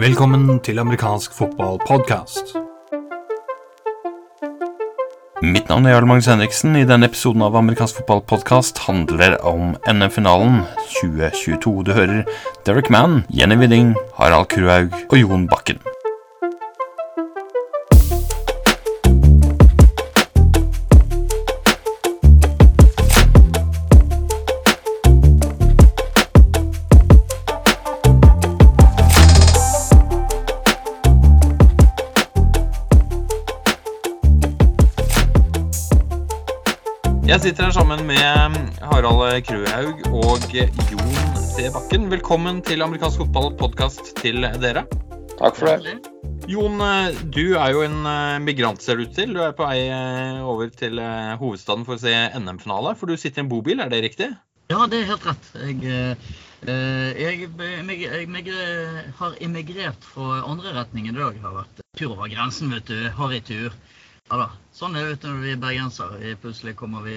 Velkommen til amerikansk fotballpodkast. Mitt navn er Jarl Magnus Henriksen. I denne episoden av amerikansk fotballpodkast handler om NM-finalen 2022. Du hører Derek Mann, Jenny Widding, Harald Kruhaug og Jon Bakken. Jeg sitter her sammen med Harald Kruhaug og Jon C. Bakken. Velkommen til amerikansk fotball-podkast til dere. Takk for det. Jon, du er jo en eh, migrant, ser det ut til. Du er på vei eh, over til eh, hovedstaden for å se NM-finale. For du sitter i en bobil, er det riktig? Ja, det er helt rett. Jeg, eh, jeg, jeg, jeg har emigrert fra andre retningen i dag. Har vært tur over grensen, vet du. Harrytur. Ja da. Sånn er det når vi er bergensere. Vi plutselig kommer vi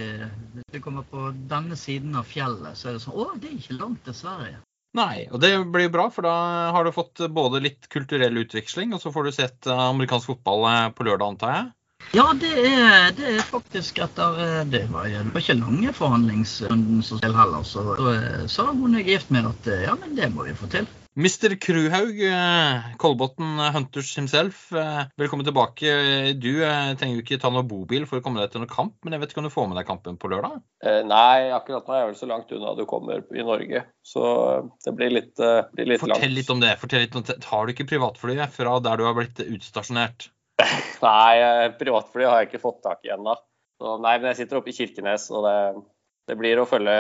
Hvis vi kommer på denne siden av fjellet, så er det sånn Å, det er ikke langt til Sverige. Nei, og det blir bra, for da har du fått både litt kulturell utveksling, og så får du sett eh, amerikansk fotball eh, på lørdag, antar jeg? Ja, det er, det er faktisk etter eh, Det var, det var ikke lange forhandlingsrunden som til heller. Så sa hun jeg er gift med at ja, men det må vi få til. Mr. Kruhaug, Kolbotn Hunters himself, velkommen tilbake. Du trenger jo ikke ta noe bobil for å komme deg til noen kamp, men jeg vet ikke om du får med deg kampen på lørdag? Eh, nei, akkurat nå er jeg vel så langt unna du kommer i Norge, så det blir litt, blir litt Fortell langt. litt om det. Fortell litt om det. Har du ikke privatfly fra der du har blitt utstasjonert? Nei, privatfly har jeg ikke fått tak i ennå. Nei, men jeg sitter oppe i Kirkenes, og det, det blir å følge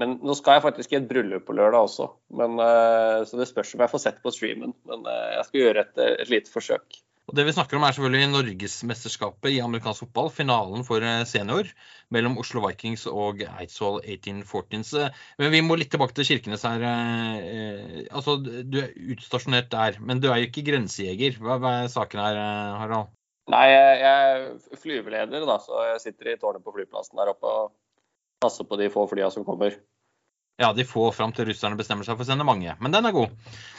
men nå skal jeg faktisk i et bryllup på lørdag også, men, så det spørs om jeg får sett på streamen. Men jeg skal gjøre et, et lite forsøk. Og Det vi snakker om er selvfølgelig Norgesmesterskapet i amerikansk fotball. Finalen for senior mellom Oslo Vikings og Eidsvoll 1814s. Men vi må litt tilbake til Kirkenes her. Altså, Du er utstasjonert der, men du er jo ikke grensejeger. Hva, hva er saken her, Harald? Nei, jeg er flyveleder, da, så jeg sitter i tårnet på flyplassen der oppe og passer på de få flya som kommer. Ja, de få fram til russerne bestemmer seg for å sende mange. Men den er god.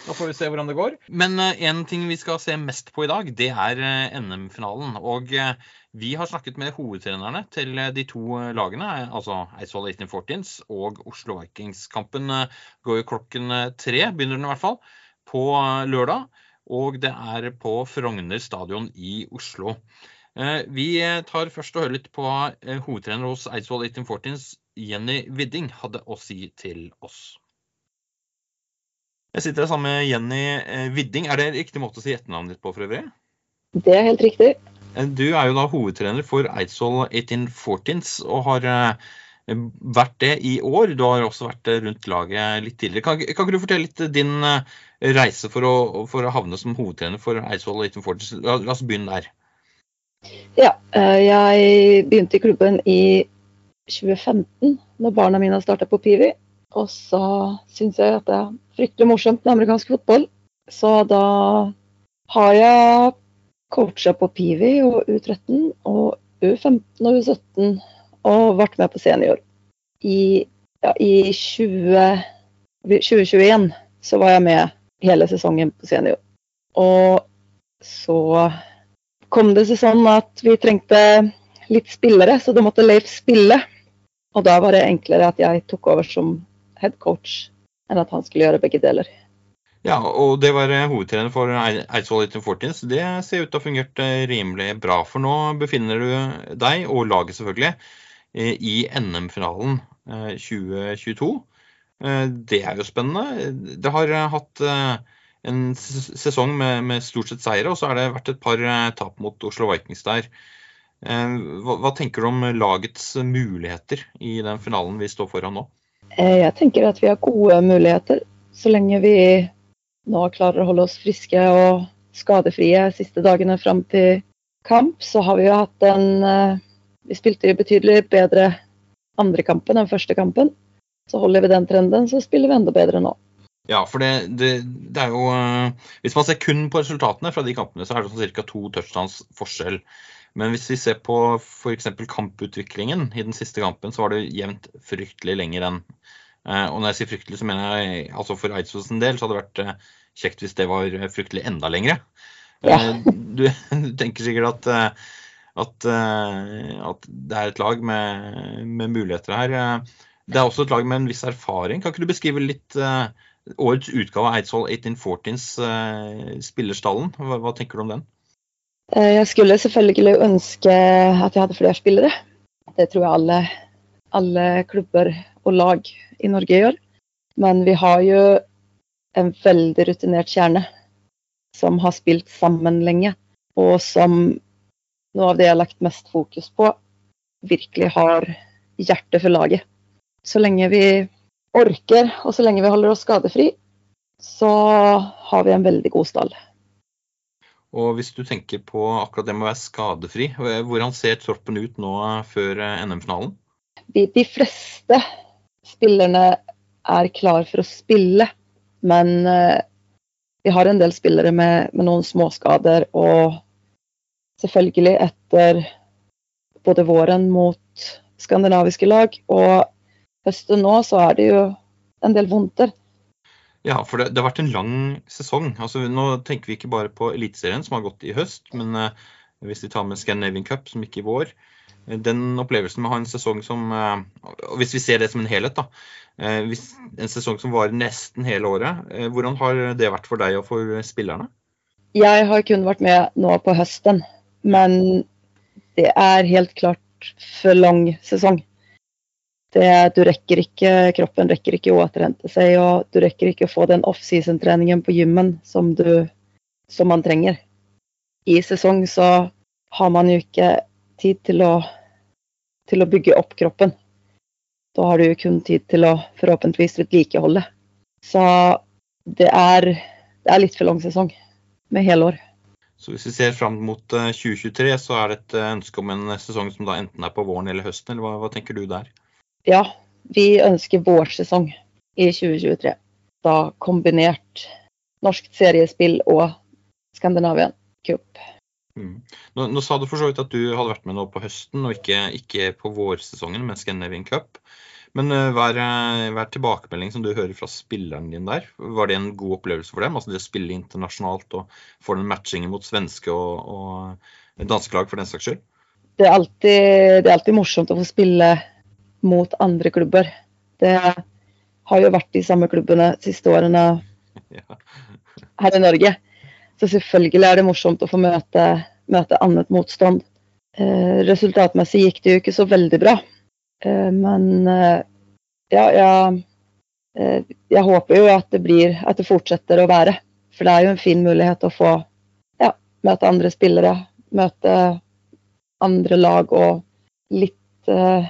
Da får vi se hvordan det går. Men en ting vi skal se mest på i dag, det er NM-finalen. Og vi har snakket med hovedtrenerne til de to lagene, altså Eidsvoll 1814s og Oslo Vikings-kampen. Går jo klokken tre, begynner den i hvert fall, på lørdag. Og det er på Frogner stadion i Oslo. Vi tar først og hører litt på hva hovedtrener hos Eidsvoll 1814s, Jenny Widding, hadde å si til oss. Jeg sitter her sammen med Jenny Widding. Er det riktig måte å si etternavnet ditt på for øvrig? Det er helt riktig. Du er jo da hovedtrener for Eidsvoll 1814s og har vært det i år. Du har også vært rundt laget litt tidligere. Kan, kan ikke du fortelle litt din reise for å, for å havne som hovedtrener for Eidsvoll 1814s? La, la oss begynne der. Ja, jeg begynte i klubben i 2015, når barna mine starta på Pivi. Og så syns jeg at det er fryktelig morsomt med amerikansk fotball. Så da har jeg coacha på Pivi og U13 og U15 og U17 og vært med på senior. I, ja, i 20, 2021 så var jeg med hele sesongen på senior. Og så kom det seg sånn at vi trengte litt spillere, så da måtte Leif spille. Og da var det enklere at jeg tok over som head coach, enn at han skulle gjøre begge deler. Ja, og det var hovedtrener for Eidsvoll 1814. Det ser ut til å ha fungert rimelig bra. For nå befinner du deg, og laget selvfølgelig, i NM-finalen 2022. Det er jo spennende. Det har hatt en sesong med, med stort sett seire, og så har det vært et par tap mot Oslo Vikings der. Hva, hva, tenker du om lagets muligheter i den finalen vi står foran nå? Jeg tenker at vi har gode muligheter, så lenge vi nå klarer å holde oss friske og skadefrie siste dagene fram til kamp. Så har vi jo hatt en Vi spilte jo betydelig bedre andre kampen enn første kampen. Så holder vi den trenden, så spiller vi enda bedre nå. Ja, for det, det, det, er jo Hvis man ser kun på resultatene fra de kampene, så er det sånn ca. to touchdowns forskjell. Men hvis vi ser på f.eks. kamputviklingen i den siste kampen, så var det jevnt fryktelig lenger enn Eh, og når jeg sier fryktelig, så mener jeg altså for Eidsvolls del så hadde det vært eh, kjekt hvis det var fryktelig enda lengre. Ja. Eh, du, du tenker sikkert at, eh, at, eh, at det er et lag med, med muligheter her. Eh, Det er også et lag med en viss erfaring. Kan ikke du beskrive litt eh, årets utgave av Eidsvoll 1814s eh, spillerstallen? Hva, hva tenker du om den? Eh, Jeg skulle selvfølgelig ønske at jeg hadde flere spillere. Det tror jeg alle, alle klubber og lag i Norge gjør. Men vi har jo en veldig rutinert kjerne som har spilt sammen lenge, og som noe av det jeg har lagt mest fokus på, virkelig har hjertet for laget. Så lenge vi orker, og så lenge vi holder oss skadefri, så har vi en veldig god stall. Og hvis du tenker på akkurat det med å være skadefri, hvordan ser troppen ut nå før eh, NM-finalen? de, de fleste spillerne er klar for å spille, men eh, vi har en del spillere med, med noen småskader. Og selvfølgelig etter både våren mot skandinaviske lag og høsten nå, så er det jo en del vondter. Ja, for det, det har vært en lang sesong. Altså, nå tenker vi ikke bare på Eliteserien, som har gått i høst, men eh, hvis vi tar med Scandinavian Cup, som gikk i vår. eh, Den opplevelsen med å ha en sesong som eh, og Hvis vi ser det som en helhet, da. eh, Hvis, en sesong som varer nesten hele året. eh, Hvordan har det vært for deg og for spillerne? Jeg har kun vært med nå på høsten, men det er helt klart for lang sesong. Det, du rekker ikke, kroppen rekker ikke å återhente seg, og du rekker ikke å få den offseason-treningen på gymmen som, du, som man trenger. I sesong så har man jo ikke tid til å, til å bygge opp kroppen. Da har du jo kun tid til å forhåpentligvis vedlikeholde. Så det er, det er litt for lang sesong med helår. Så hvis vi ser fram mot eh, 2023, så er det et eh, ønske om en sesong som da enten er på våren eller høsten, eller hva, hva tenker du der? Ja, vi ønsker vårsesong i 2023. Da kombinert norsk seriespill og Skandinavian Cup. Mm. Nå, nå sa du for så vidt at du hadde vært med nå på høsten, og ikke, ikke på vårsesongen med Scandinavian Cup. Men hver hva er, eh, hva er tilbakemelding som du hører fra spilleren din der? Var det en god opplevelse for dem? Altså det å spille internasjonalt og få den matchingen mot svenske og, og danske lag for den saks skyld? Det er, alltid, det er alltid morsomt å få spille mot andre klubber. Det har jo vært de samme klubbene de siste årene her i Norge. Så selvfølgelig er det morsomt å få møte, møte annet motstand. Eh, resultatmessig gikk det jo ikke så veldig bra. Eh, men eh, ja, jeg, eh, jeg håper jo at det blir at det fortsetter å være. For det er jo en fin mulighet å få ja, møte andre spillere, møte andre lag og litt eh,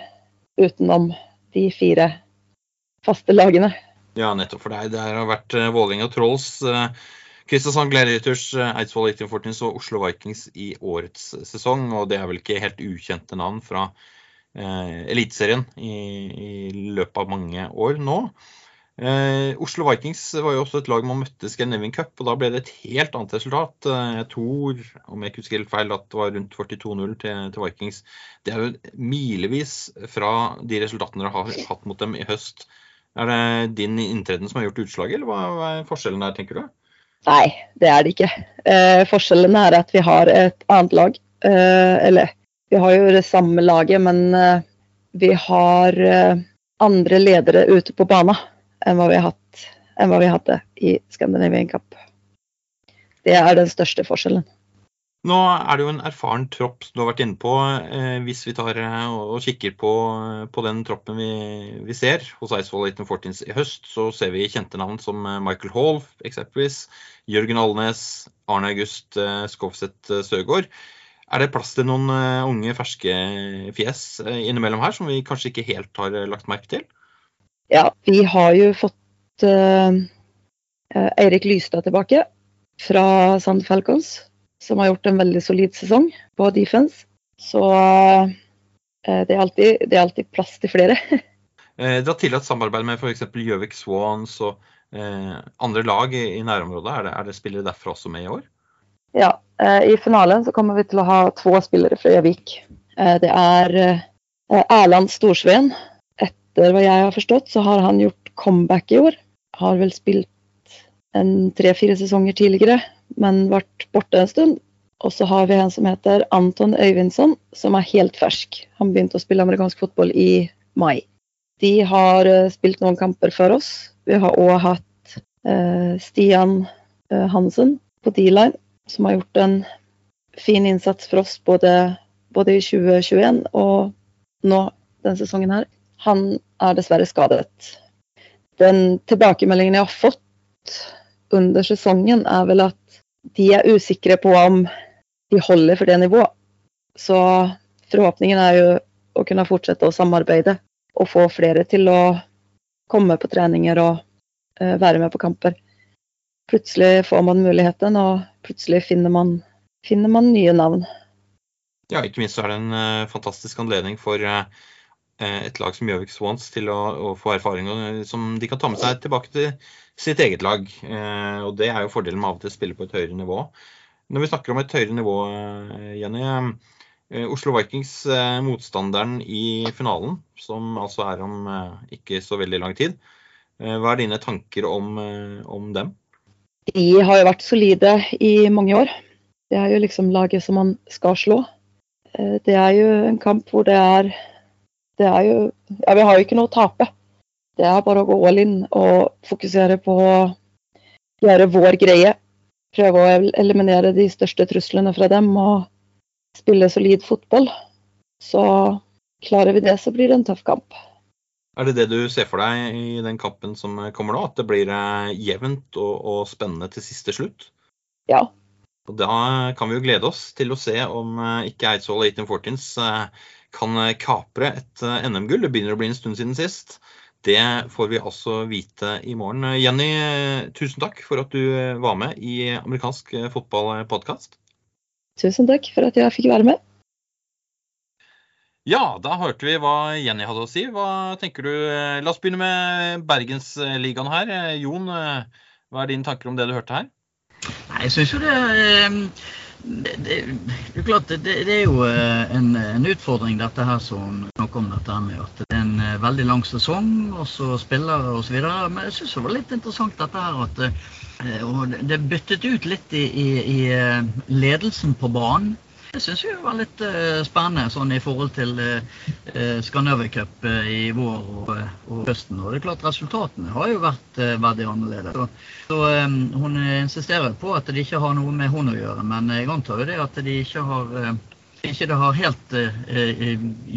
utenom de fire faste lagene. Ja, nettopp for deg. Det har vært uh, Vålerenga Trolls, uh, Kristiansand Gladiators, uh, Eidsvoll 1814 og Oslo Vikings i årets sesong. Og det er vel ikke helt ukjente navn fra eh, Eliteserien i, i løpet av mange år nå. Eh, Oslo Vikings var jo også et lag man møtte Scandinavian Cup, og da ble det et helt annet resultat. Eh, jeg tror, om jeg ikke husker helt feil, at det var rundt 42-0 til, til, Vikings. Det er jo milevis fra de resultatene dere har hatt mot dem i høst. Er det din inntreden som har gjort utslaget, eller hva, er forskjellen der, tenker du? Nei, det er det ikke. Eh, forskjellen er at vi har et annet lag. Eh, eller, vi har jo det samme laget, men eh, vi har andre ledere ute på banen enn hva vi, hatt, enn hva vi hadde i Scandinavian Cup. Det er den største forskjellen. Nå er det jo en erfaren tropp du har vært inne på. Eh, hvis vi tar eh, og kikker på, på den troppen vi, vi, ser hos Eidsvoll 1814 i høst, så ser vi kjente navn som Michael Hall eksempelvis, Jørgen Alnes, Arne August eh, Skovseth Søgaard. Er det plass til noen unge, ferske fjes innimellom her som vi kanskje ikke helt har lagt merke til? Ja, vi har jo fått uh, Eirik Lystad tilbake fra Sand Falcons, som har gjort en veldig solid sesong på defense. Så uh, det, er alltid, det, er alltid, plass til flere. Dere har tillatt samarbeid med f.eks. Gjøvik Swans og uh, andre lag i, i nærområdet. Er det, er det, spillere derfra også med i år? Ja, i finalen så kommer vi til å ha to spillere fra Gjøvik. det er Erland Storsveen etter hva jeg har forstått, så har han gjort comeback i år. Har vel spilt en tre-fire sesonger tidligere, men vært borte en stund. Og så har vi en som heter Anton Øyvindsson, som er helt fersk. Han begynte å spille amerikansk fotball i mai. De har eh, spilt noen kamper før oss. Vi har òg hatt eh, Stian eh, Hansen på D-line, som har gjort en fin innsats for oss både, både i 2021 og nå denne sesongen her. Han er dessverre skadet. Den tilbakemeldingen jeg har fått under sesongen, er vel at de er usikre på om de holder for det nivået. Så forhåpningen er jo å kunne fortsette å samarbeide og få flere til å komme på treninger og uh, være med på kamper. Plutselig får man muligheten, og plutselig finner man, finner man nye navn. Ja, ikke minst er det en uh, fantastisk anledning for uh, et lag som Gjøvik Swans til å, å, få erfaringer som de kan ta med seg tilbake til sitt eget lag. og Det er jo fordelen med av og til å spille på et høyere nivå. Når vi snakker om et høyere nivå, Jenny. Oslo Vikings, motstanderen i finalen, som altså er om ikke så veldig lang tid. Hva er dine tanker om, om dem? De har jo vært solide i mange år. Det er jo liksom laget som man skal slå. Det er jo en kamp hvor det er Det er jo Ja, vi har jo ikke noe å tape. Det er bare å gå all in og fokusere på å gjøre vår greie prøve å eliminere de største truslene fra dem og spille solid fotball. Så klarer vi det, så blir det en tøff kamp. Er det det du ser for deg i den kampen som kommer nå? At det blir eh, jevnt og, og spennende til siste slutt? Ja. Og Da kan vi jo glede oss til å se om eh, ikke Eidsvoll 1814s eh, kan kapre et NM-gull. Det begynner å bli en stund siden sist. Det får vi altså vite i morgen. Jenny, tusen takk for at du var med i amerikansk fotballpodkast. Tusen takk for at jeg fikk være med. Ja, da hørte vi hva Jenny hadde å si. Hva tenker du? La oss begynne med Bergensligaen her. Jon, hva er dine tanker om det du hørte her? Nei, Jeg synes jo det det, det, er klart, det, er jo en, en, utfordring dette her som snakker om dette med at det er en veldig lang sesong, og så spillere osv. Men jeg syns det var litt interessant dette her at og det byttet ut litt i, i, i ledelsen på banen. Det syns jeg var litt uh, spennende sånn i forhold til uh, Scandinavia Cup uh, i vår og, og, høsten. Og det er klart Resultatene har jo vært veldig annerledes. Så, så um, Hun insisterer på at det ikke har noe med hun å gjøre, men jeg antar jo det at de ikke har ikke det har helt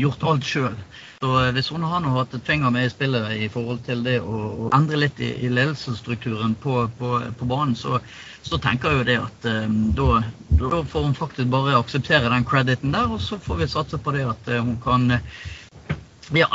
gjort alt sjøl. Så hvis hun har hatt et finger med i spillet i forhold til det å, endre litt i, i ledelsesstrukturen på, på, på banen, så, så, tenker jeg jo det at um, da, da, får hun faktisk bare akseptere den crediten der, og så får vi satse på det at uh, hun kan ja,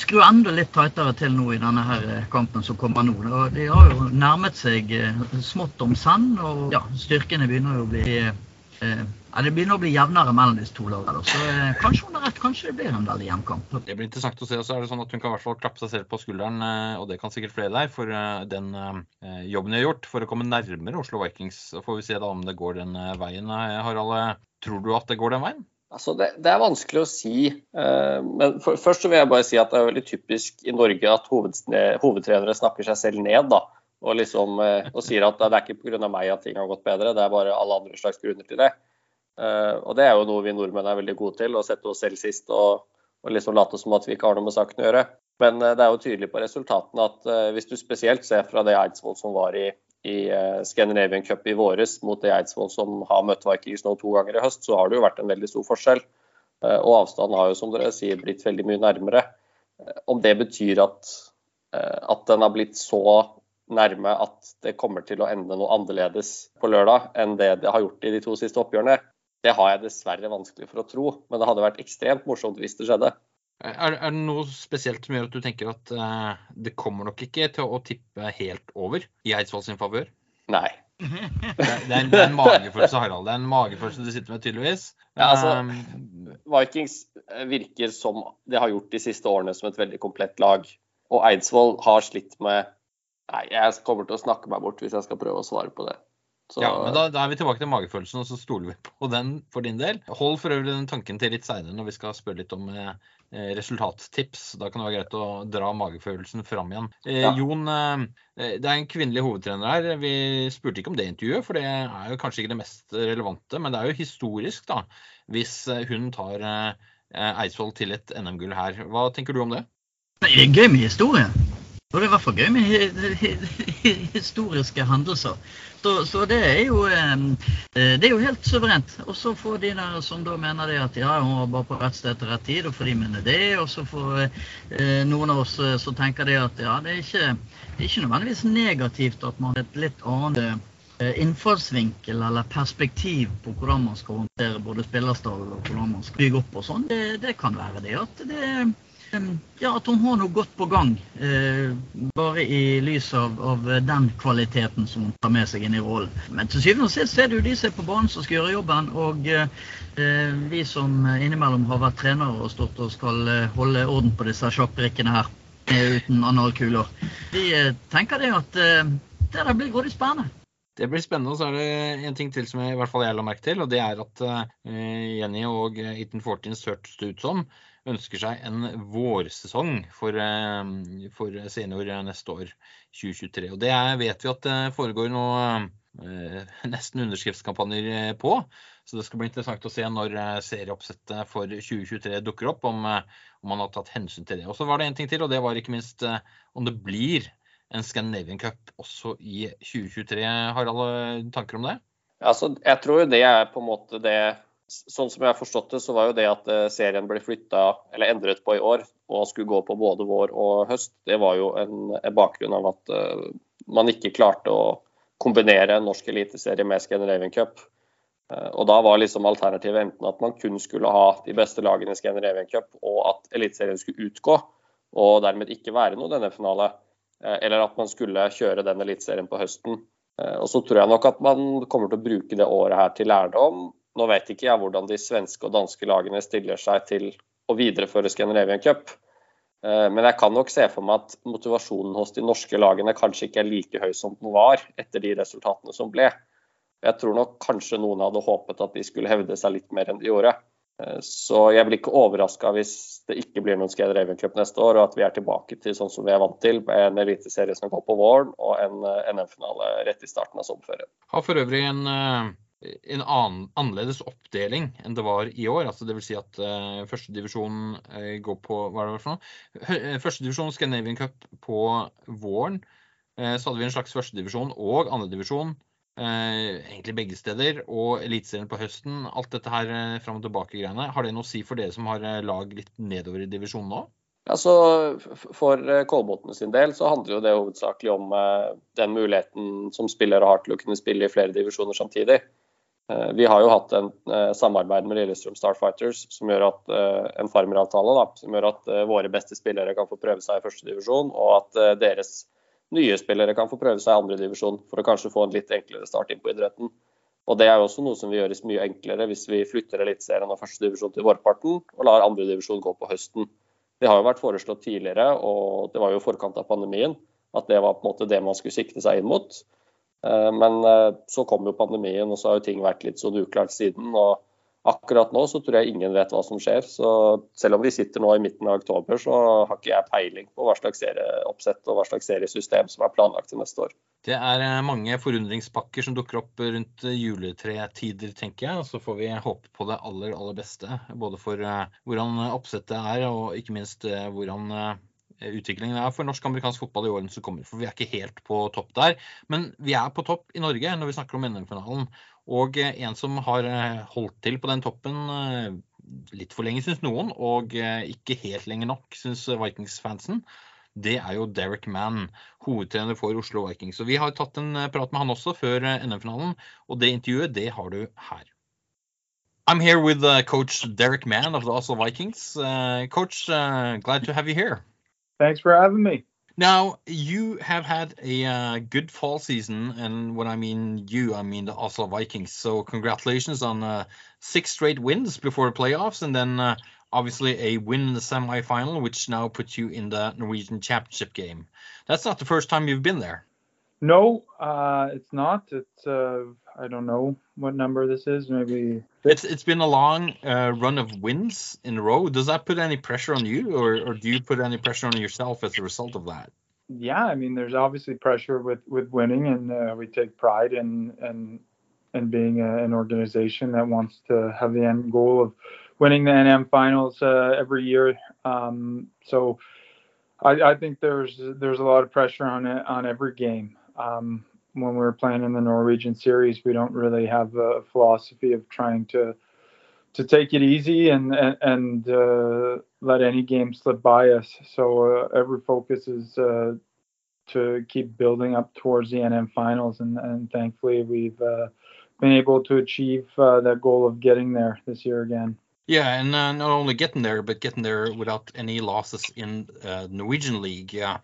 skru enda litt tightere til nå i denne her kampen som kommer nå. De har jo nærmet seg smått om sand, og ja, styrkene begynner jo å bli eh, ja, Det begynner å bli jevnere mellom disse to lagene. Så eh, kanskje hun har rett, kanskje det blir en veldig jevn kamp. Det blir interessant å se. så er det sånn at Hun kan i hvert fall klappe seg selv på skulderen, eh, og det kan sikkert flere der, for eh, den jobben de har gjort for å komme nærmere Oslo Vikings. Så får vi se da om det går den veien. Harald, tror du at det går den veien? Altså det, det, er vanskelig å si. Men for, først så vil jeg bare si at det er veldig typisk i Norge at hovedtrenere snakker seg selv ned. da, Og, liksom, og sier at det er ikke pga. meg at ting har gått bedre, det er bare alle andre slags grunner til det. Uh, og det er jo noe vi nordmenn er veldig gode til, å sette oss selv sist og, og liksom late som at vi ikke har noe med saken å gjøre. Men uh, det er jo tydelig på resultatene at uh, hvis du spesielt ser fra det Eidsvoll som var i, i Scandinavian Cup i våres, mot det Eidsvoll som har møtt Vikings nå to ganger i høst, så har det jo vært en veldig stor forskjell. og avstanden har jo, som dere sier, blitt veldig mye nærmere. om det betyr at, at den har blitt så nærme at det kommer til å ende noe annerledes på lørdag enn det det har gjort i de to siste oppgjørene, det har jeg dessverre vanskelig for å tro, men det hadde vært ekstremt morsomt hvis det skjedde. Er, er det noe spesielt som gjør at du tenker at uh, det kommer nok ikke til å tippe helt over i Eidsvoll sin favør? Nei. det, er, det, er en, det, er, en, magefølelse, Harald. Det er en magefølelse du sitter med, tydeligvis. Ja, altså, um, Vikings virker som det har gjort de siste årene som et veldig komplett lag. Og Eidsvoll har slitt med Nei, jeg kommer til å snakke meg bort hvis jeg skal prøve å svare på det. Så, Ja, men da, da er vi tilbake til magefølelsen, og så stoler vi på den for din del. Hold for øvrig den tanken til litt seinere når vi skal spørre litt om eh, eh, resultattips. Da kan det være greit å dra magefølelsen fram igjen. Eh, Ja. Jon, eh, det er en kvinnelig hovedtrener her. Vi spurte ikke om det intervjuet, for det er jo kanskje ikke det mest relevante. Men det er jo historisk, da, hvis eh, hun tar eh, Eidsvoll til et NM-gull her. Hva tenker du om det? Det er gøy med historie. Og det er i hvert fall gøy med hi- hi- hi- historiske hendelser. Så, så det er jo eh, det er jo helt suverent. Og så får de der som da mener det at ja, hun var bare på rett sted til rett tid, og for de mener det. Og så får eh, noen av oss eh, som tenker det at ja, det er ikke, det er ikke nødvendigvis negativt at man har et litt annet innfallsvinkel eller perspektiv på hvordan man skal håndtere både spillerstall og hvordan man skal bygge opp og sånn. Det, det kan være det at det ja, at hun har noe godt på gang. Eh, bare i lys av, av den kvaliteten som hun tar med seg inn i rollen. Men til syvende og sist er det jo de som er på banen som skal gjøre jobben. Og eh, vi som innimellom har vært trenere og stått og skal eh, holde orden på disse sjakkbrikkene her eh, uten analkuler, vi eh, tenker det at eh, det der blir grådig spennende. Det blir spennende. Og så er det en ting til som jeg, i hvert fall jeg la merke til, og det er at eh, Jenny og Ethan Fortins hørtes ut som ønsker seg en vårsesong for, eh, for senior neste år, 2023. Og det vet vi at det foregår nå eh, nesten underskriftskampanjer eh, på. Så det skal bli interessant å se når serieoppsettet for 2023 dukker opp, om, om man har tatt hensyn til det. Og så var det en ting til, og det var ikke minst om det blir en Scandinavian Cup også i 2023. Har alle tanker om det? Altså, jeg tror det er på en måte det Sånn som jeg har forstått det, så var jo det at eh, serien ble flytta, eller endret på i år, og skulle gå på både vår og høst, det var jo en, en bakgrunn av at uh, man ikke klarte å kombinere en norsk eliteserie med Scandinavian Cup. Uh, og da var liksom alternativet enten at man kun skulle ha de beste lagene i Scandinavian Cup, og at eliteserien skulle utgå, og dermed ikke være noe denne finale, uh, eller at man skulle kjøre den eliteserien på høsten. Og så tror jeg nok at man kommer til å bruke det året her til lærdom. Nå vet ikke jeg hvordan de svenske og danske lagene stiller seg til å videreføre Scandinavian Cup. Eh, Men jeg kan nok se for meg at motivasjonen hos de norske lagene kanskje ikke er like høy som den var etter de resultatene som ble. Jeg tror nok kanskje noen hadde håpet at de skulle hevde seg litt mer enn de gjorde. Eh, Så jeg blir ikke overraska hvis det ikke blir noen Scandinavian Cup neste år, og at vi er tilbake til sånn som vi er vant til, med en eliteserie som går på våren og en eh, NM-finale rett i starten av sommerferien. Har for øvrig en, en annen, annerledes oppdeling enn det var i år. altså Dvs. Si at uh, førstedivisjon uh, går på hva er det for noe? Førstedivisjon Scandinavian Cup på våren. Uh, så hadde vi en slags førstedivisjon og andredivisjon. Uh, egentlig begge steder. Og Eliteserien på høsten. Alt dette her uh, fram og tilbake-greiene. Har det noe å si for dere som har lag litt nedover i divisjonen nå? Altså, så For eh, Kolbotn sin del så handler jo det hovedsakelig om eh, den muligheten som spillere har til å kunne spille i flere divisjoner samtidig. Eh, Vi har jo hatt en eh, samarbeid med Lillestrøm Starfighters som gjør at eh, en farmeravtale da, som gjør at våre beste spillere kan få prøve seg i førstedivisjon, og at deres nye spillere kan få prøve seg i andredivisjon for å kanskje få en litt enklere start inn på idretten. Og Det er jo også noe som vil gjøres mye enklere hvis vi flytter Eliteserien av førstedivisjon til vårparten og lar andredivisjon gå på høsten. Det har jo vært foreslått tidligere, og det var jo i forkant av pandemien, at det var på en måte det man skulle sikte seg inn mot. Eh, Men eh, så kom jo pandemien, og så har jo ting vært litt sånn uklart siden. og Akkurat nå så tror jeg ingen vet hva som skjer. Så selv om vi sitter nå i midten av oktober, så har ikke jeg peiling på hva slags serieoppsett og hva slags seriesystem som er planlagt til neste år. Det er eh, mange forundringspakker som dukker opp rundt juletretider, tenker jeg. Og så får vi håpe på det aller, aller beste. Både for hvordan oppsettet er, og ikke minst hvordan utviklingen er for norsk-amerikansk fotball i årene som kommer. For vi er ikke helt på topp der. Men vi er på topp i Norge når vi snakker om NM-finalen. Og eh, en som har eh, holdt til på den toppen eh, litt for lenge, syns noen, og eh, ikke helt lenge nok, syns Vikings-fansen, det er jo Derek Mann, hovedtrener for Oslo Vikings. Og Vi har tatt en eh, prat med han også før eh, NM-finalen, og det intervjuet det har du her. I'm here with uh, coach Derek Mann of the Oslo Vikings. Uh, coach, uh, glad to have you here. Thanks for having me. Now, you have had a uh, good fall season, and when I mean you, I mean the Oslo Vikings. So, congratulations on uh, six straight wins before the playoffs, and then uh, obviously a win in the semifinal, which now puts you in the Norwegian Championship game. That's not the first time you've been there. No, uh, it's not. It's uh, I don't know what number this is. Maybe It's it's been a long uh, run of wins in a row. Does that put any pressure on you, or or do you put any pressure on yourself as a result of that? yeah. I mean, there's obviously pressure with with winning, and uh, we take pride in in in being a, an organization that wants to have the end goal of winning the NM finals uh, every year. Um, so. I, I think there's there's a lot of pressure on it on every game. Um, when we're playing in the Norwegian series, we don't really have a philosophy of trying to to take it easy and and, and uh, let any game slip by us. So uh, every focus is uh, to keep building up towards the NM finals, and, and thankfully we've uh, been able to achieve uh, that goal of getting there this year again. Yeah, and uh, not only getting there, but getting there without any losses in Norwegian league. Yeah,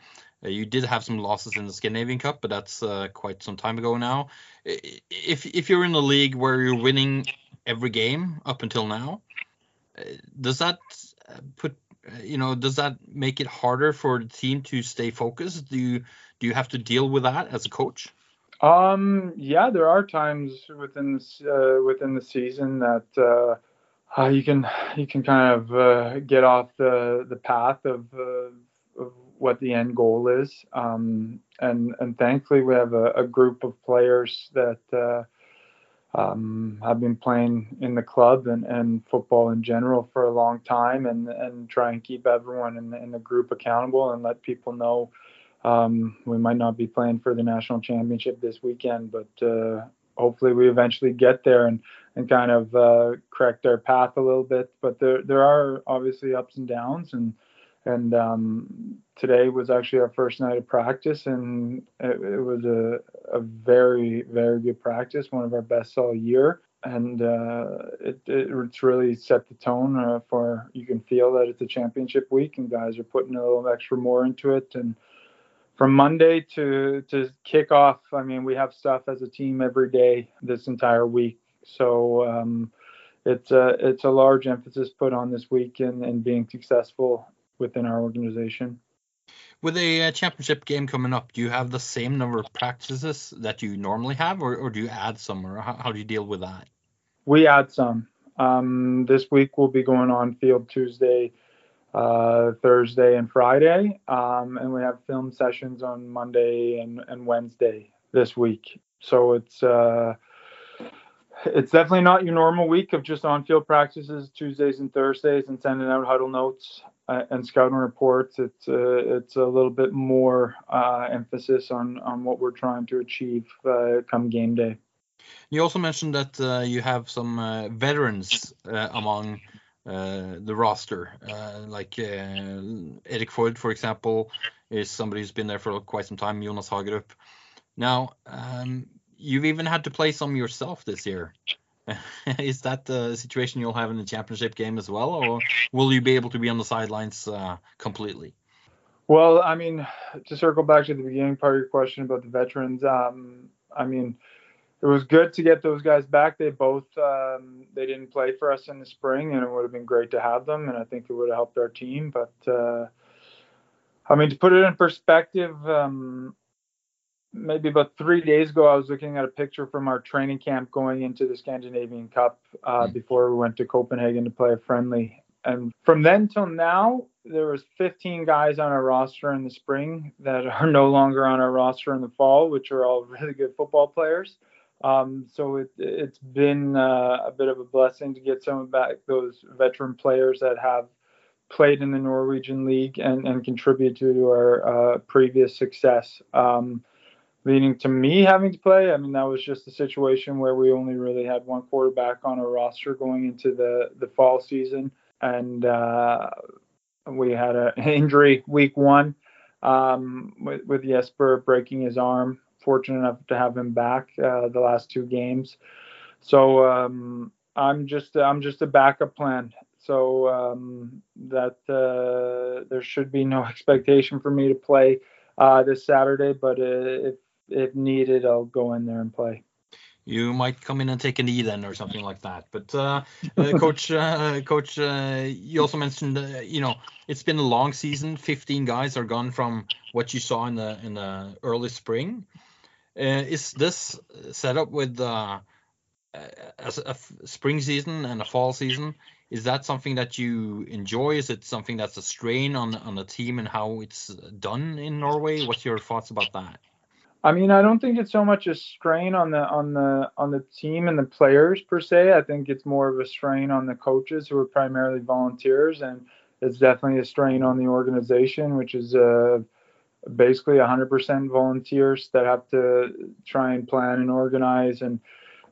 you did have some losses in the Scandinavian Cup, but that's uh, quite some time ago now. If if you're in a league where you're winning every game up until now, uh, does that uh, put uh, you know does that make it harder for the team to stay focused? Do you do you have to deal with that as a coach? Um, yeah, there are times within this, uh, within the season that uh, uh, you can you can kind of uh, get off the the path of, uh, of what the end goal is. Um, and and thankfully we have a, a group of players that uh, um, have been playing in the club and, and football in general for a long time, and and try and keep everyone in the, in the group accountable and let people know. Um, we might not be playing for the national championship this weekend, but uh, hopefully we eventually get there and, and kind of uh, correct our path a little bit. But there there are obviously ups and downs, and and um, today was actually our first night of practice, and it, it was a, a very very good practice, one of our best all year. And uh, it, it, it's really set the tone uh, for you can feel that it's a championship week, and guys are putting a little extra more into it, and from Monday to to kick off, I mean, we have stuff as a team every day this entire week. So um, it's a it's a large emphasis put on this week and, and being successful within our organization. With a uh, championship game coming up, do you have the same number of practices that you normally have, or, or do you add some, or how, how do you deal with that? We add some. Um, this week we'll be going on field Tuesday, uh, Thursday, and Friday, um, and we have film sessions on Monday and, and Wednesday this week. So it's uh, it's definitely not your normal week of just on-field practices Tuesdays and Thursdays and sending out huddle notes and scouting reports. It's uh, it's a little bit more uh, emphasis on on what we're trying to achieve uh, come game day. You also mentioned that uh, you have some uh, veterans uh, among uh, the roster, uh, like uh, Erik Ford, for example, is somebody who's been there for quite some time. Jonas Hagerup. Now, um, you've even had to play some yourself this year. is that the situation you'll have in the championship game as well, or will you be able to be on the sidelines uh, completely? Well, I mean, to circle back to the beginning part of your question about the veterans, um, I mean, it was good to get those guys back. They both um, they didn't play for us in the spring, and it would have been great to have them, and I think it would have helped our team. But uh, I mean, to put it in perspective, um, maybe about three days ago, I was looking at a picture from our training camp going into the Scandinavian Cup uh, Mm. before we went to Copenhagen to play a friendly. And from then till now, there was 15 guys on our roster in the spring that are no longer on our roster in the fall, which are all really good football players. Um, so it, it's been uh, a bit of a blessing to get some of back those veteran players that have played in the Norwegian league and, and contributed to our uh, previous success. Um, leading to me having to play, I mean, that was just a situation where we only really had one quarterback on our roster going into the, the fall season. And uh, we had an injury week one um, with, with Jesper breaking his arm. Fortunate enough to have him back uh, the last two games. So um, I'm just I'm just a backup plan. So um, that uh, there should be no expectation for me to play uh, this Saturday, but uh, if if needed, I'll go in there and play. You might come in and take a knee then, or something like that. But uh, uh, coach, uh, coach, uh, you also mentioned, uh, you know, it's been a long season. 15 guys are gone from what you saw in the in the early spring. Uh, is this set up with uh, a f- spring season and a fall season? Is that something that you enjoy? Is it something that's a strain on on the team and how it's done in Norway? What's your thoughts about that? I mean, I don't think it's so much a strain on the on the on the team and the players per se. I think it's more of a strain on the coaches who are primarily volunteers, and it's definitely a strain on the organization, which is uh, basically 100% volunteers that have to try and plan and organize and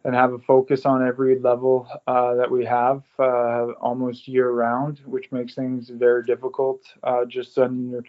and have a focus on every level uh, that we have uh, almost year round, which makes things very difficult. Uh, just under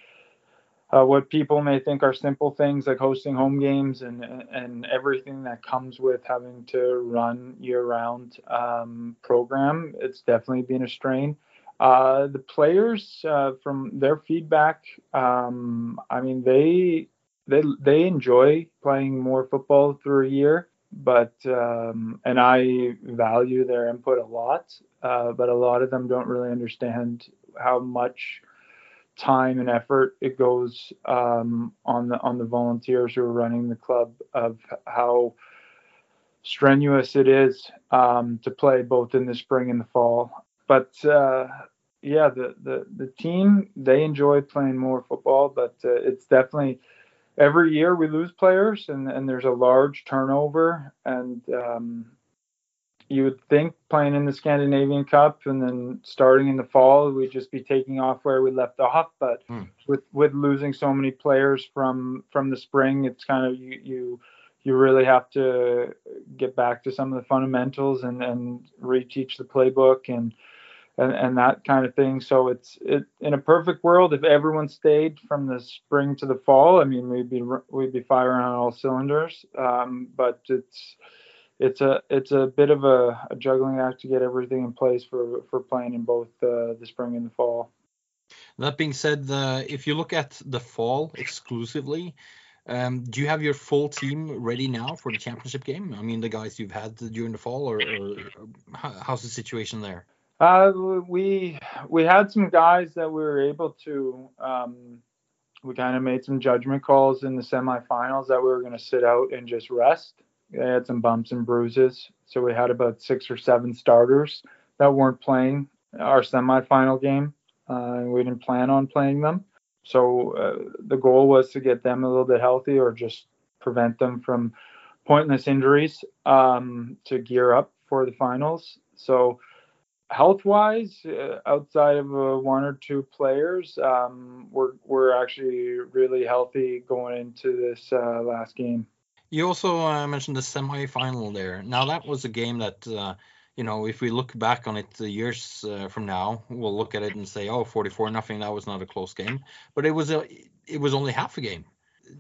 uh, what people may think are simple things like hosting home games and and everything that comes with having to run year-round um, program. It's definitely been a strain. Uh, the players, uh, from their feedback, um, I mean they they they enjoy playing more football through a year, but um, and I value their input a lot. Uh, but a lot of them don't really understand how much time and effort it goes um, on the on the volunteers who are running the club of how strenuous it is um, to play both in the spring and the fall. But uh, yeah, the, the the team they enjoy playing more football, but uh, it's definitely every year we lose players and, and there's a large turnover and um, you would think playing in the Scandinavian Cup and then starting in the fall, we'd just be taking off where we left off. But Hmm. with with losing so many players from from the spring, it's kind of you you you really have to get back to some of the fundamentals and and reteach the playbook and and, and that kind of thing. So it's it in a perfect world, if everyone stayed from the spring to the fall, I mean we'd be we'd be firing on all cylinders. Um, but it's it's a it's a bit of a, a juggling act to get everything in place for for playing in both uh, the spring and the fall. That being said, uh, if you look at the fall exclusively, um, do you have your full team ready now for the championship game? I mean, the guys you've had during the fall, or, or how's the situation there? Uh, we we had some guys that we were able to. Um, we kind of made some judgment calls in the semifinals that we were going to sit out and just rest. They had some bumps and bruises, so we had about six or seven starters that weren't playing our semifinal game. Uh, we didn't plan on playing them. So uh, the goal was to get them a little bit healthy or just prevent them from pointless injuries um, to gear up for the finals. So health wise, uh, outside of uh, one or two players, um, we're we're actually really healthy going into this uh, last game. You also uh, mentioned the semi-final there. Now that was a game that, uh, you know, if we look back on it uh, years uh, from now, we'll look at it and say, oh, 44 nothing. That was not a close game, but it was a, it was only half a game.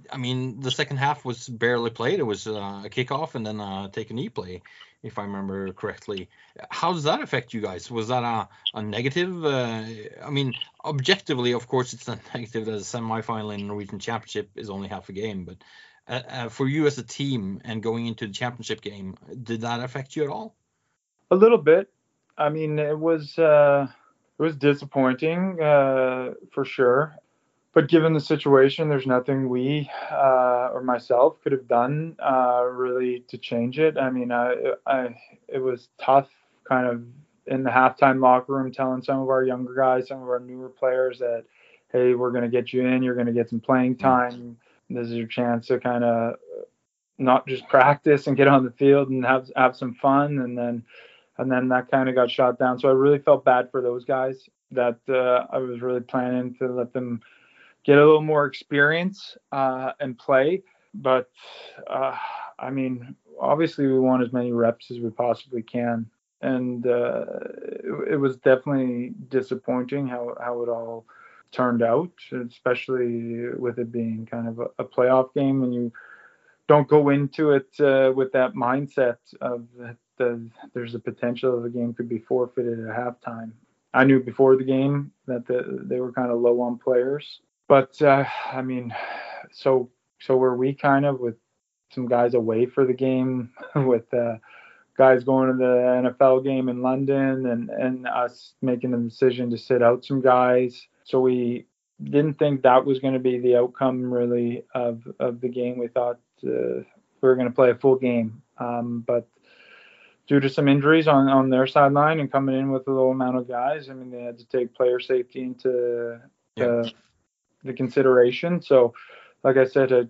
I mean, the second half was barely played. It was uh, a kickoff and then a take a knee play, if I remember correctly. How does that affect you guys? Was that a, a negative? Uh, I mean, objectively, of course, it's not negative that a semi-final in Norwegian Championship is only half a game, but uh, uh, for you as a team and going into the championship game, did that affect you at all? A little bit. I mean, it was uh, it was disappointing uh, for sure. But given the situation, there's nothing we uh, or myself could have done uh, really to change it. I mean, I, I, it was tough, kind of in the halftime locker room, telling some of our younger guys, some of our newer players that, hey, we're going to get you in. You're going to get some playing time. This is your chance to kind of not just practice and get on the field and have have some fun. And then and then that kind of got shot down. So I really felt bad for those guys that uh, I was really planning to let them get a little more experience uh, and play. But uh, I mean, obviously, we want as many reps as we possibly can. And uh, it, it was definitely disappointing how, how it all turned out, especially with it being kind of a, a playoff game and you don't go into it uh, with that mindset of that the, there's a potential of the game could be forfeited at halftime. I knew before the game that the, they were kind of low on players, but uh, I mean, so so were we kind of with some guys away for the game, with uh, guys going to the NFL game in London, and and us making the decision to sit out some guys. So we didn't think that was going to be the outcome really of of the game. We thought uh, we were going to play a full game. Um, but due to some injuries on, on their sideline and coming in with a low amount of guys, I mean, they had to take player safety into Yeah. the, the consideration. So, like I said,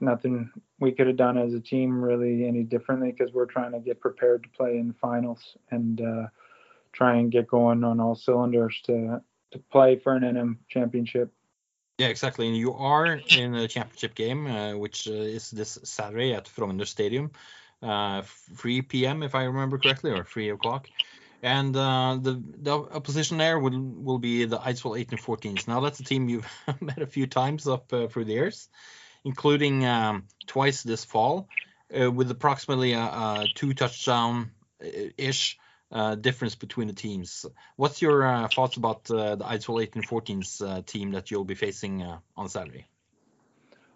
nothing we could have done as a team really any differently because we're trying to get prepared to play in the finals and uh, try and get going on all cylinders to to play for an NM championship. Yeah, exactly. And you are in a championship game, uh, which uh, is this Saturday at Frogner Stadium, uh, 3 p.m. if I remember correctly, or 3 o'clock. And uh, the the opposition there will will be the Eidsvoll 1814s. Now that's a team you've met a few times up uh, through the years, including um, twice this fall, uh, with approximately a, a two touchdown ish uh, difference between the teams. What's your uh, thoughts about uh, the Eidsvoll 1814s uh, team that you'll be facing uh, on Saturday?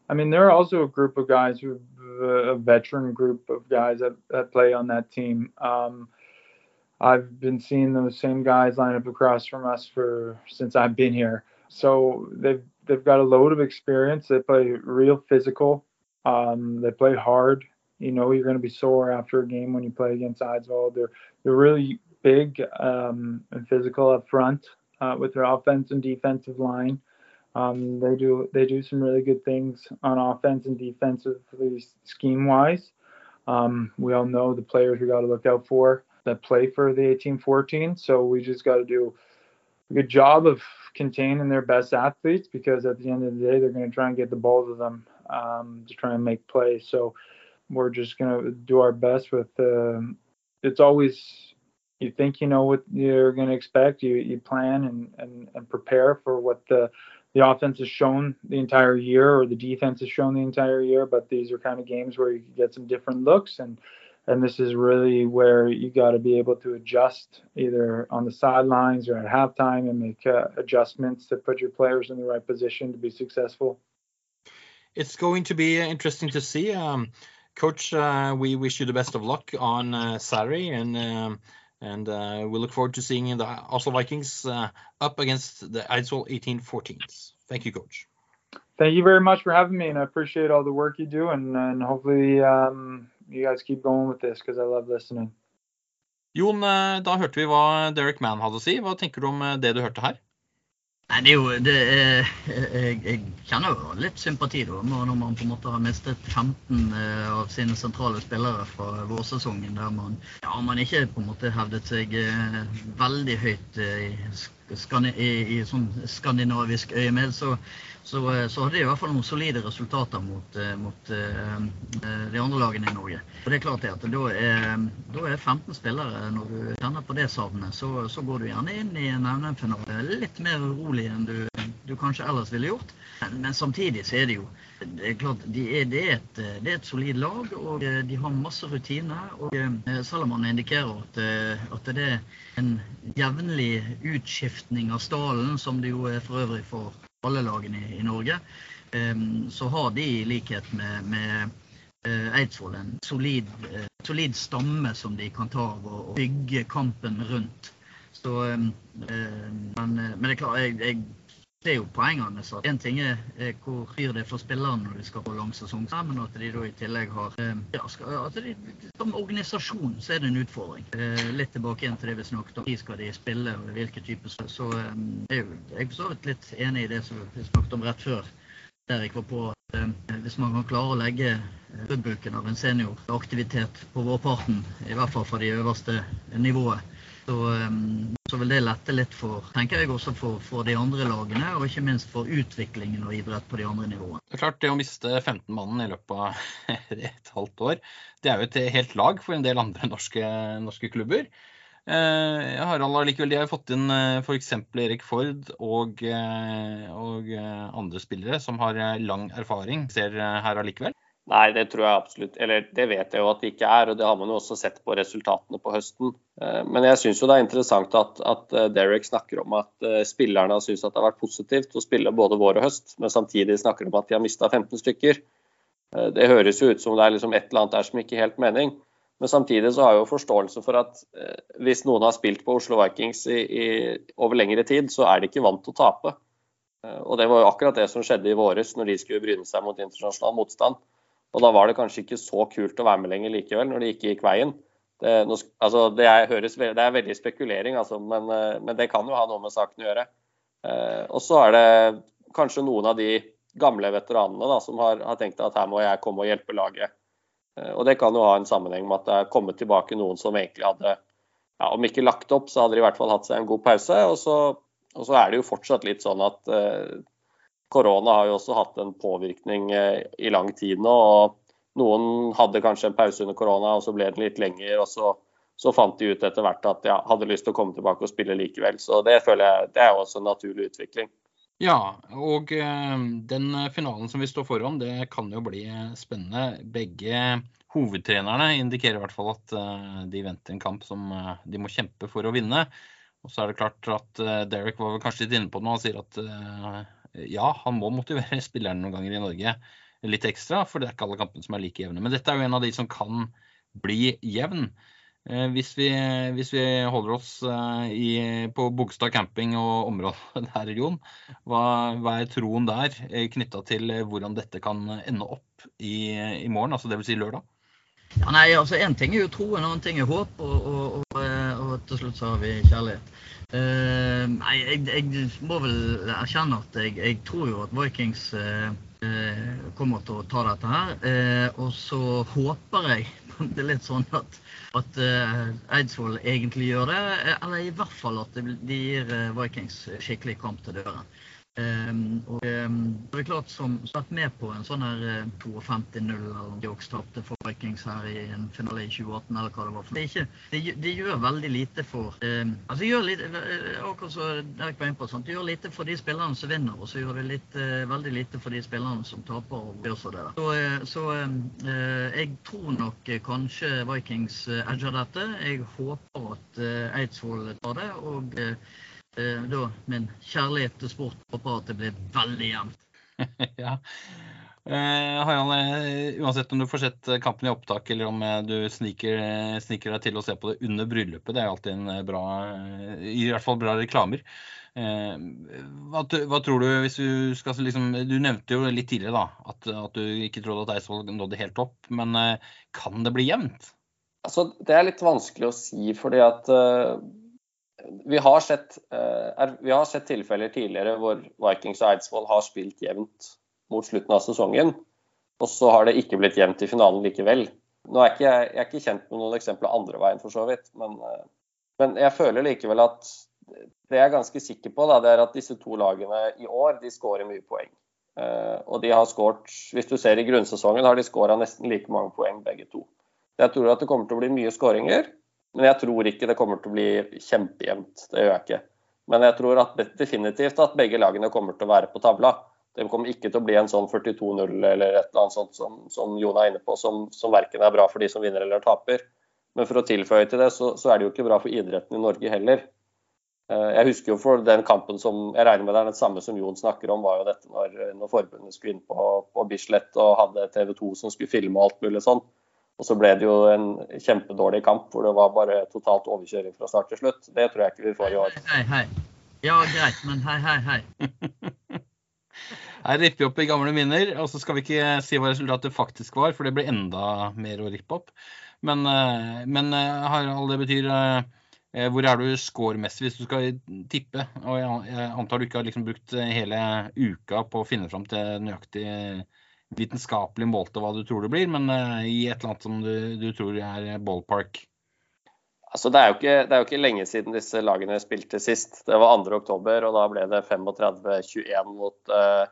I mean, there are also a group of guys who, a veteran group of guys that, that play on that team. Um, I've been seeing those same guys line up across from us for since I've been here. So they've they've got a load of experience. They play real physical. Um, they play hard. You know, you're going to be sore after a game when you play against Eidsvoll. They're they're really big um, and physical up front uh, with their offense and defensive line. Um, they do they do some really good things on offense and defensively scheme wise. Um, we all know the players we got to look out for that play for the 1814. So we just got to do a good job of containing their best athletes because at the end of the day they're going to try and get the ball to them um, to try and make plays. So we're just going to do our best with. Um, it's always you think you know what you're going to expect. You you plan and, and and prepare for what the the offense has shown the entire year or the defense has shown the entire year. But these are kind of games where you get some different looks and and this is really where you got to be able to adjust either on the sidelines or at halftime and make uh, adjustments to put your players in the right position to be successful. It's going to be interesting to see. Um, Coach, uh, we wish you the best of luck on uh, Saturday, and um, and uh, we look forward to seeing the Oslo Vikings uh, up against the Eidsvoll 1814s. Thank you, Coach. Thank you very much for having me, and I appreciate all the work you do, and, and hopefully um, you guys keep going with this because I love listening. Jon, eh, da hørte vi hva Derek Mann hadde å si. Hva tenker du om eh, det du hørte her? Nei, det er jo det er, jeg, jeg kjenner jo litt sympati da, når man på en måte har mistet 15 eh, av sine sentrale spillere fra vårsesongen, der man, ja, man ikke på en måte hevdet seg eh, veldig høyt eh, i, i, i sånn skandinavisk øyemed. Så, så, eh, så hadde de i hvert fall noen solide resultater mot, eh, mot eh, de andre lagene i Norge. Og det er klart det at da er, da er 15 spillere, når du kjenner på det savnet, så, så går du gjerne inn i en NM-finale litt mer urolig enn du, du kanskje ellers ville gjort. Men, men samtidig så er det jo det er klart, de er, det, er et, det er et solid lag, og de har masse rutine. Og selv om man indikerer at, at det er en jevnlig utskiftning av stallen, som det jo for øvrig for alle lagene i, i Norge, eh, så har de i likhet med, med eh, Eidsvoll en solid, eh, solid stamme som de kan ta av og, bygge kampen rundt. Så, men, men det er klart, jeg, jeg ser jo poengene. så En ting er hvor fyr det er for spillerne når de skal på lang sesong, men at de da i tillegg har eh, ja, at de, Som organisasjon så er det en utfordring. Eh, litt tilbake igjen til det vi snakket om. Hvor skal de spille, og hvilke typer Så, så eh, er jeg er for så vidt litt enig i det som vi snakket om rett før. Der jeg var på at Hvis man kan klare å legge eh, av en senioraktivitet på vårparten, i hvert fall fra de øverste nivået, så, um, så vil det lette litt for tenker jeg også for, for, de andre lagene, og ikke minst for utviklingen og idrett på de andre nivåene. Det er klart, det å miste 15 mannen i løpet av et halvt år, det er jo et helt lag for en del andre norske, norske klubber. Eh, Harald allikevel, de har fått inn eh, f.eks. Erik Ford og, eh, og eh, andre spillere som har lang erfaring. Ser her allikevel? Nei, det tror jeg absolutt. Eller det vet jeg jo at det ikke er, og det har man jo også sett på resultatene på høsten. Men jeg syns jo det er interessant at, at Derek snakker om at spillerne har syntes at det har vært positivt å spille både vår og høst, men samtidig snakker om at de har mista 15 stykker. Det høres jo ut som det er liksom et eller annet der som ikke er helt mening. Men samtidig så har jeg jo forståelse for at eh, hvis noen har spilt på Oslo Vikings i, i, over lengre tid, så er de ikke vant til å tape. Eh, og det var jo akkurat det som skjedde i våres når de skulle bryne seg mot internasjonal motstand. Og da var det kanskje ikke så kult å være med lenger likevel, når det ikke gikk veien. Det, altså, det, er, høres, det er veldig spekulering, altså, men, eh, men, det kan jo ha noe med saken å gjøre. Eh, og så er det kanskje noen av de gamle veteranene da, som har, har, tenkt at her må jeg komme og hjelpe laget. Eh, og det kan jo ha en sammenheng med at det er kommet tilbake noen som egentlig hadde, ja, om ikke lagt opp, så hadde de i hvert fall hatt seg en god pause. Og så, og så er det jo fortsatt litt sånn at korona har jo også hatt en påvirkning eh, i lang tid nå. og noen hadde kanskje en pause under korona, og så ble den litt lenger. og så, så fant de ut etter hvert at de hadde lyst til å komme tilbake og spille likevel. Så det føler jeg det er også en naturlig utvikling. Ja, og eh, den finalen som vi står foran, det kan jo bli spennende. Begge hovedtrenerne indikerer i hvert fall at eh, de venter en kamp som eh, de må kjempe for å vinne. Og så er det klart at Derek var vel kanskje litt inne på det nå. Han sier at ja, han må motivere spillerne noen ganger i Norge litt ekstra, for det er ikke alle kampene som er like jevne. Men dette er jo en av de som kan bli jevn. Eh, hvis vi, hvis vi holder oss eh, i, på Bogstad camping og området der, Jon, hva, hva er troen der eh, knytta til hvordan dette kan ende opp i, i morgen, altså dvs. Si lørdag? Ja, nei, altså Én ting er jo tro, en annen ting er håp, og, og, og, og til slutt så har vi kjærlighet. Uh, jeg, jeg, må vel erkjenne at jeg, jeg tror jo at Vikings uh, kommer til å ta dette her. og så håper jeg det er litt sånn at, at Eidsvoll egentlig gjør det. Eller i hvert fall at de gir Vikings skikkelig kamp til døren. Um, og um, det er klart som vært med på en sånn her uh, 52-0 eller Jokes tapte for Vikings her i en finale i 2018 eller hva det var. For det, ikke, det, det gjør veldig lite for um, altså gjør litt, uh, akkurat så Erik var inne på, sant? Det gjør lite for de spillerne som vinner, og så gjør det litt, uh, veldig lite for de spillerne som taper. og gjør Så, det der. så, så jeg tror nok kanskje Vikings edger dette. Jeg håper at Eidsvoll tar det. og eh, da min kjærlighet til sport og at det blir veldig jevnt. ja. Eh, Harald, eh, uansett om du får sett kampen i opptak eller om eh, du sniker, sniker, deg til å se på det under bryllupet, det er alltid en bra I hvert fall bra reklamer. Eh, hva, hva, tror du hvis du skal liksom Du nevnte jo litt tidligere da, at, at du ikke trodde at Eidsvoll nådde helt opp, men kan det bli jevnt? Altså, det er litt vanskelig å si, fordi at uh vi har, sett, uh, vi har sett tilfeller tidligere hvor Vikings og Eidsvoll har spilt jevnt mot slutten av sesongen, og så har det ikke blitt jevnt i finalen likevel. Nå er ikke jeg, er ikke kjent med noen eksempler andre veien, for så vidt, men, uh, men, jeg føler likevel at det jeg er ganske sikker på, da, det er at disse to lagene i år de skårer mye poeng. Uh, og de har skåret, hvis du ser i grunnsesongen, har de skåra nesten like mange poeng begge to. Jeg tror at det kommer til å bli mye skåringer. Men jeg tror ikke det kommer til å bli kjempejevnt. Det gjør jeg ikke. Men jeg tror at definitivt at begge lagene kommer til å være på tavla. Det kommer ikke til å bli en sånn 42-0 eller et eller annet sånt som, som Jon er inne på, som, som verken er bra for de som vinner eller taper. Men for å tilføye til det, så, så, er det jo ikke bra for idretten i Norge heller. Eh, jeg husker jo for den kampen som jeg regner med det er den samme som Jon snakker om, var jo dette når, når forbundet skulle inn på, på Bislett og hadde TV 2 som skulle filme og alt mulig sånn. Og så ble det jo en kjempedårlig kamp hvor det var bare totalt overkjøring fra start til slutt. Det tror jeg ikke vi får i år. Hei, hei. Ja, greit, men hei, hei, hei. Her ripper vi opp i gamle minner, og så skal vi ikke si hva resultatet faktisk var, for det blir enda mer å rippe opp. Men, eh, men eh, Harald, det betyr eh, hvor er du scoremessig hvis du skal tippe? Og jeg antar du ikke har liksom brukt hele uka på å finne fram til nøyaktig vitenskapelig målte hva du tror det blir, men uh, i et eller annet som du, du tror er ballpark? Altså, det, er ikke, det er jo ikke lenge siden disse lagene spilte sist. Det var 2. oktober, og da ble det 35-21 mot uh,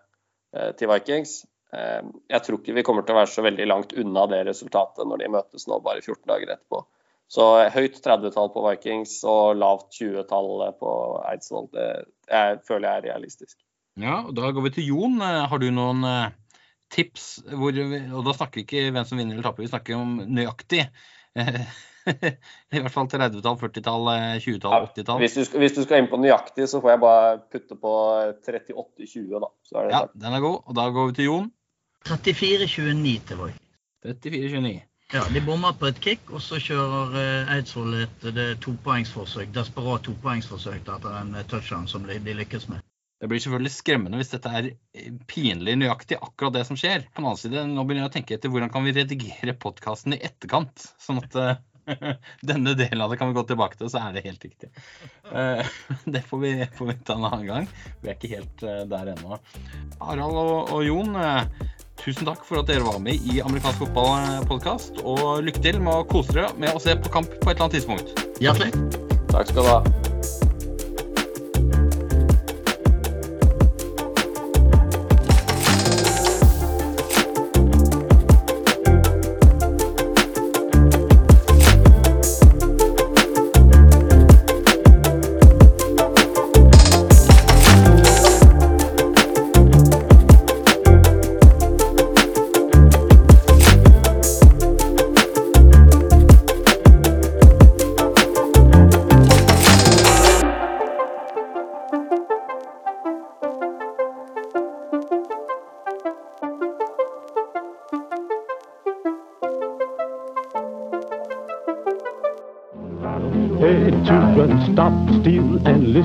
til Vikings. Uh, jeg tror ikke vi kommer til å være så veldig langt unna det resultatet når de møtes nå bare 14 dager etterpå. Så høyt 30-tall på Vikings og lavt 20-tall på Eidsvoll, det jeg føler jeg er realistisk. Ja, og Da går vi til Jon. Har du noen tips hvor, Og da snakker vi ikke hvem som vinner eller taper, vi snakker om nøyaktig. I hvert fall 30-tall, 40-tall, 20-tall, 80-tall. Hvis, hvis, du skal inn på nøyaktig, så får jeg bare putte på 38-20, da. ja, den er god. Og da går vi til Jon. 34-29 til Voi. 34-29. Ja, De bommer på et kick, og så kjører uh, Eidsvoll et det topoengsforsøk, desperat topoengsforsøk etter en touchdown som de, de lykkes med. Det blir selvfølgelig skremmende hvis dette er eh, pinlig nøyaktig akkurat det som skjer. På den annen side, nå begynner jeg å tenke etter hvordan kan vi redigere podkasten i etterkant, sånn at uh, denne delen av det kan vi gå tilbake til, så er det helt riktig. Uh, det får vi, får vi ta en annen gang. Vi er ikke helt uh, der ennå. Harald og, og Jon, tusen takk for at dere var med i amerikansk fotballpodkast. Og lykke til med å kose dere med å se på kamp på et eller annet tidspunkt. Hjertelig. Takk skal du ha.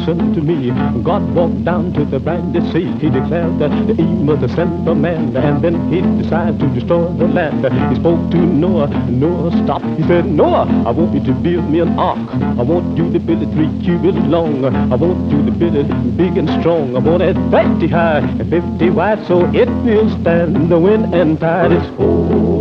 Listen to me. God walked down to the brandy sea. He declared that he the son of man, and then he decided to destroy the land. He spoke to Noah. Noah, stop. He said, Noah, I want you to build me an ark. I want you to build it three cubits long. I want you to build it big and strong. I want it 50 high and 50 wide, so it will stand the wind and tide. It's Noah.